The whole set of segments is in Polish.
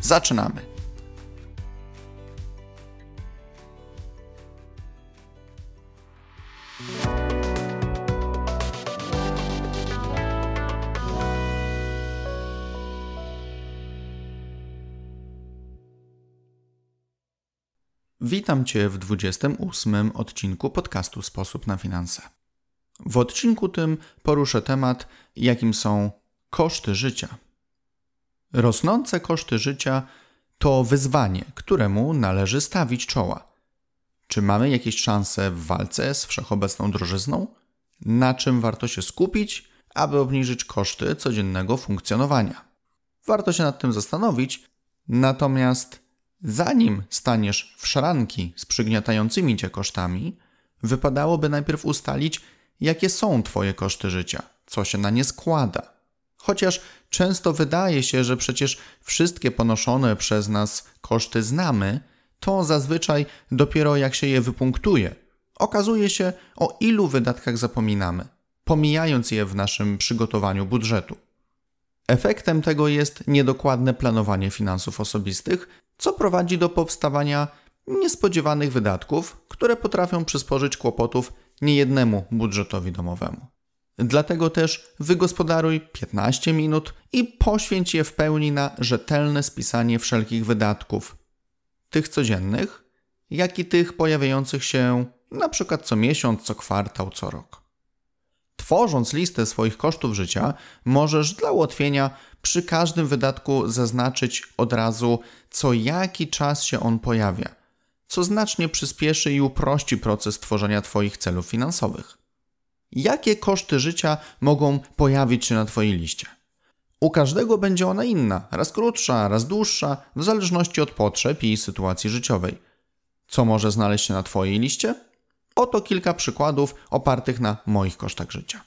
Zaczynamy. Witam Cię w 28 odcinku podcastu Sposób na finanse. W odcinku tym poruszę temat, jakim są koszty życia. Rosnące koszty życia to wyzwanie, któremu należy stawić czoła. Czy mamy jakieś szanse w walce z wszechobecną drożyzną? Na czym warto się skupić, aby obniżyć koszty codziennego funkcjonowania? Warto się nad tym zastanowić, natomiast zanim staniesz w szranki z przygniatającymi cię kosztami, wypadałoby najpierw ustalić, jakie są Twoje koszty życia, co się na nie składa Chociaż często wydaje się, że przecież wszystkie ponoszone przez nas koszty znamy, to zazwyczaj dopiero jak się je wypunktuje, okazuje się, o ilu wydatkach zapominamy, pomijając je w naszym przygotowaniu budżetu. Efektem tego jest niedokładne planowanie finansów osobistych, co prowadzi do powstawania niespodziewanych wydatków, które potrafią przysporzyć kłopotów niejednemu budżetowi domowemu. Dlatego też wygospodaruj 15 minut i poświęć je w pełni na rzetelne spisanie wszelkich wydatków, tych codziennych, jak i tych pojawiających się na przykład co miesiąc, co kwartał, co rok. Tworząc listę swoich kosztów życia, możesz dla ułatwienia przy każdym wydatku zaznaczyć od razu, co jaki czas się on pojawia, co znacznie przyspieszy i uprości proces tworzenia Twoich celów finansowych. Jakie koszty życia mogą pojawić się na Twojej liście? U każdego będzie ona inna, raz krótsza, raz dłuższa, w zależności od potrzeb i sytuacji życiowej. Co może znaleźć się na Twojej liście? Oto kilka przykładów opartych na moich kosztach życia.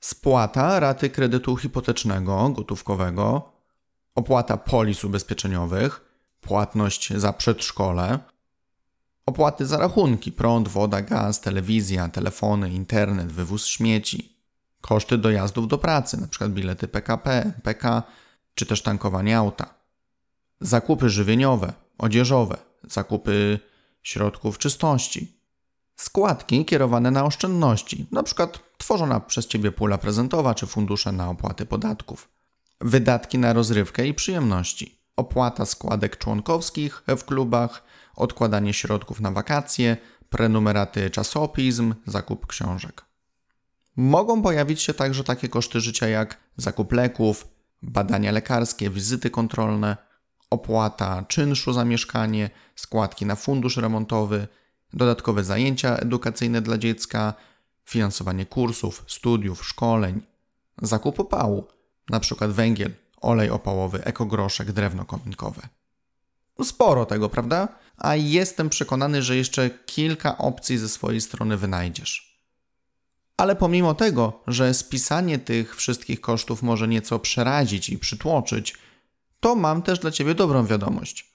Spłata raty kredytu hipotecznego, gotówkowego, opłata polis ubezpieczeniowych, płatność za przedszkole, Opłaty za rachunki, prąd, woda, gaz, telewizja, telefony, internet, wywóz śmieci. Koszty dojazdów do pracy, np. bilety PKP, PK, czy też tankowanie auta. Zakupy żywieniowe, odzieżowe, zakupy środków czystości. Składki kierowane na oszczędności, np. tworzona przez Ciebie pula prezentowa czy fundusze na opłaty podatków. Wydatki na rozrywkę i przyjemności. Opłata składek członkowskich w klubach, odkładanie środków na wakacje, prenumeraty czasopism, zakup książek. Mogą pojawić się także takie koszty życia jak zakup leków, badania lekarskie, wizyty kontrolne, opłata czynszu za mieszkanie, składki na fundusz remontowy, dodatkowe zajęcia edukacyjne dla dziecka, finansowanie kursów, studiów, szkoleń, zakup opału, np. węgiel, olej opałowy, ekogroszek, drewno kominkowe. Sporo tego, prawda? A jestem przekonany, że jeszcze kilka opcji ze swojej strony wynajdziesz. Ale pomimo tego, że spisanie tych wszystkich kosztów może nieco przerazić i przytłoczyć, to mam też dla Ciebie dobrą wiadomość.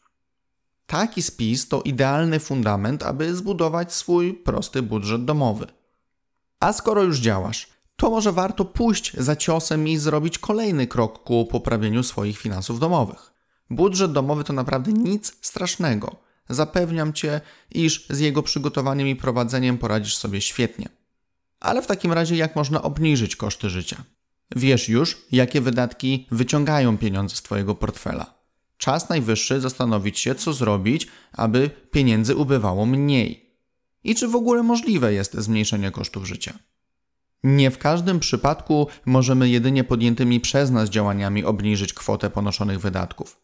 Taki spis to idealny fundament, aby zbudować swój prosty budżet domowy. A skoro już działasz, to może warto pójść za ciosem i zrobić kolejny krok ku poprawieniu swoich finansów domowych. Budżet domowy to naprawdę nic strasznego. Zapewniam cię, iż z jego przygotowaniem i prowadzeniem poradzisz sobie świetnie. Ale w takim razie, jak można obniżyć koszty życia? Wiesz już, jakie wydatki wyciągają pieniądze z Twojego portfela. Czas najwyższy zastanowić się, co zrobić, aby pieniędzy ubywało mniej. I czy w ogóle możliwe jest zmniejszenie kosztów życia? Nie w każdym przypadku możemy jedynie podjętymi przez nas działaniami obniżyć kwotę ponoszonych wydatków.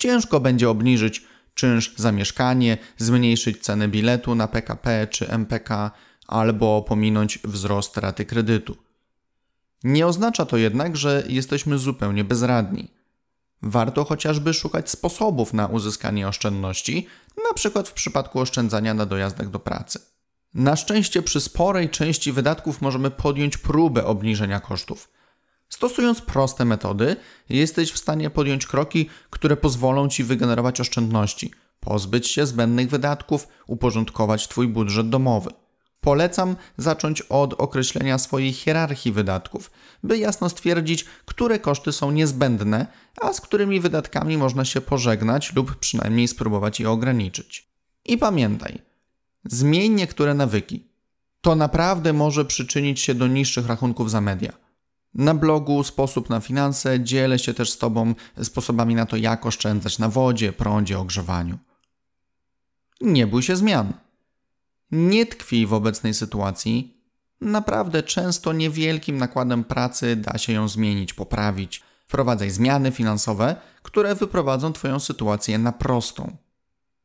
Ciężko będzie obniżyć czynsz za mieszkanie, zmniejszyć cenę biletu na PKP czy MPK albo pominąć wzrost raty kredytu. Nie oznacza to jednak, że jesteśmy zupełnie bezradni. Warto chociażby szukać sposobów na uzyskanie oszczędności, np. w przypadku oszczędzania na dojazdach do pracy. Na szczęście przy sporej części wydatków możemy podjąć próbę obniżenia kosztów. Stosując proste metody, jesteś w stanie podjąć kroki, które pozwolą ci wygenerować oszczędności, pozbyć się zbędnych wydatków, uporządkować Twój budżet domowy. Polecam zacząć od określenia swojej hierarchii wydatków, by jasno stwierdzić, które koszty są niezbędne, a z którymi wydatkami można się pożegnać lub przynajmniej spróbować je ograniczyć. I pamiętaj, zmień niektóre nawyki. To naprawdę może przyczynić się do niższych rachunków za media. Na blogu Sposób na finanse dzielę się też z Tobą sposobami na to, jak oszczędzać na wodzie, prądzie, ogrzewaniu. Nie bój się zmian. Nie tkwi w obecnej sytuacji. Naprawdę często niewielkim nakładem pracy da się ją zmienić, poprawić. Wprowadzaj zmiany finansowe, które wyprowadzą Twoją sytuację na prostą.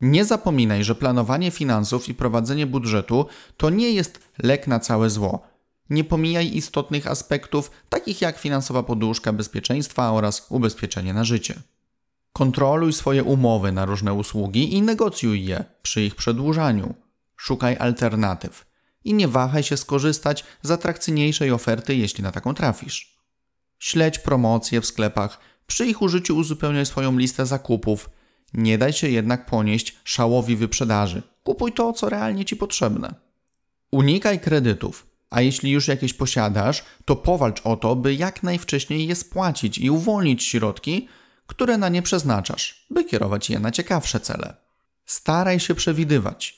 Nie zapominaj, że planowanie finansów i prowadzenie budżetu to nie jest lek na całe zło. Nie pomijaj istotnych aspektów, takich jak finansowa poduszka bezpieczeństwa oraz ubezpieczenie na życie. Kontroluj swoje umowy na różne usługi i negocjuj je przy ich przedłużaniu. Szukaj alternatyw i nie wahaj się skorzystać z atrakcyjniejszej oferty, jeśli na taką trafisz. Śledź promocje w sklepach, przy ich użyciu uzupełniaj swoją listę zakupów. Nie daj się jednak ponieść szałowi wyprzedaży. Kupuj to, co realnie ci potrzebne. Unikaj kredytów, a jeśli już jakieś posiadasz, to powalcz o to, by jak najwcześniej je spłacić i uwolnić środki, które na nie przeznaczasz, by kierować je na ciekawsze cele. Staraj się przewidywać.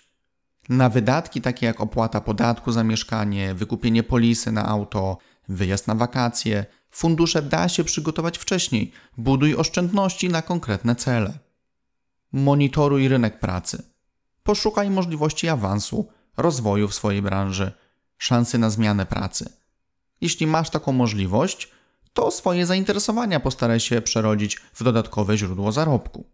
Na wydatki takie jak opłata podatku za mieszkanie, wykupienie polisy na auto, wyjazd na wakacje, fundusze da się przygotować wcześniej. Buduj oszczędności na konkretne cele. Monitoruj rynek pracy. Poszukaj możliwości awansu, rozwoju w swojej branży, szansy na zmianę pracy. Jeśli masz taką możliwość, to swoje zainteresowania postaraj się przerodzić w dodatkowe źródło zarobku.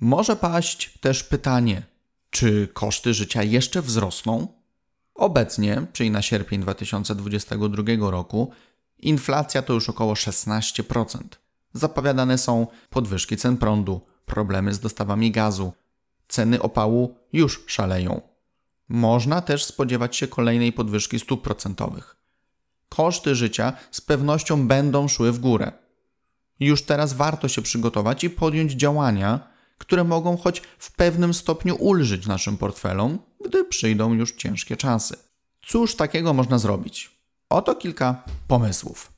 Może paść też pytanie, czy koszty życia jeszcze wzrosną? Obecnie, czyli na sierpień 2022 roku, inflacja to już około 16%. Zapowiadane są podwyżki cen prądu, problemy z dostawami gazu, ceny opału już szaleją. Można też spodziewać się kolejnej podwyżki stóp procentowych. Koszty życia z pewnością będą szły w górę. Już teraz warto się przygotować i podjąć działania, które mogą choć w pewnym stopniu ulżyć naszym portfelom, gdy przyjdą już ciężkie czasy. Cóż takiego można zrobić? Oto kilka pomysłów.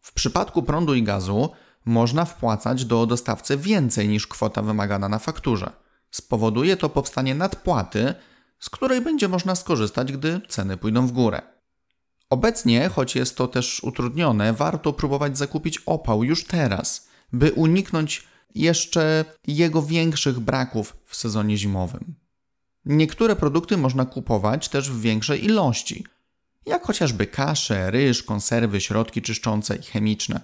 W przypadku prądu i gazu można wpłacać do dostawcy więcej niż kwota wymagana na fakturze. Spowoduje to powstanie nadpłaty, z której będzie można skorzystać, gdy ceny pójdą w górę. Obecnie, choć jest to też utrudnione, warto próbować zakupić opał już teraz, by uniknąć jeszcze jego większych braków w sezonie zimowym. Niektóre produkty można kupować też w większej ilości, jak chociażby kasze, ryż, konserwy, środki czyszczące i chemiczne.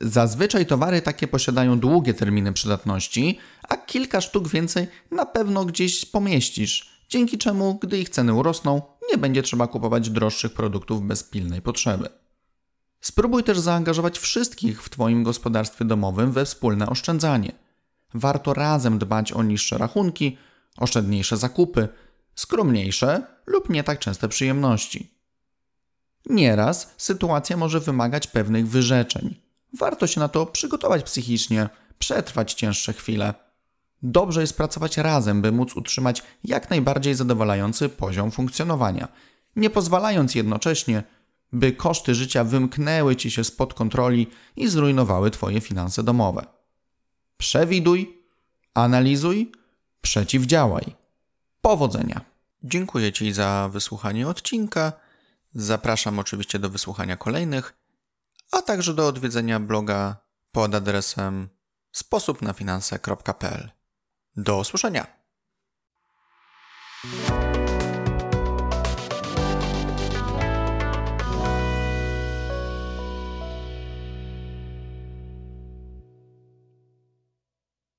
Zazwyczaj towary takie posiadają długie terminy przydatności, a kilka sztuk więcej na pewno gdzieś pomieścisz, dzięki czemu, gdy ich ceny urosną, nie będzie trzeba kupować droższych produktów bez pilnej potrzeby. Spróbuj też zaangażować wszystkich w Twoim gospodarstwie domowym we wspólne oszczędzanie. Warto razem dbać o niższe rachunki, oszczędniejsze zakupy, skromniejsze lub nie tak częste przyjemności. Nieraz sytuacja może wymagać pewnych wyrzeczeń. Warto się na to przygotować psychicznie, przetrwać cięższe chwile. Dobrze jest pracować razem, by móc utrzymać jak najbardziej zadowalający poziom funkcjonowania, nie pozwalając jednocześnie by koszty życia wymknęły ci się spod kontroli i zrujnowały twoje finanse domowe. Przewiduj, analizuj, przeciwdziałaj. Powodzenia. Dziękuję Ci za wysłuchanie odcinka. Zapraszam oczywiście do wysłuchania kolejnych, a także do odwiedzenia bloga pod adresem sposobnafinanse.pl. Do usłyszenia.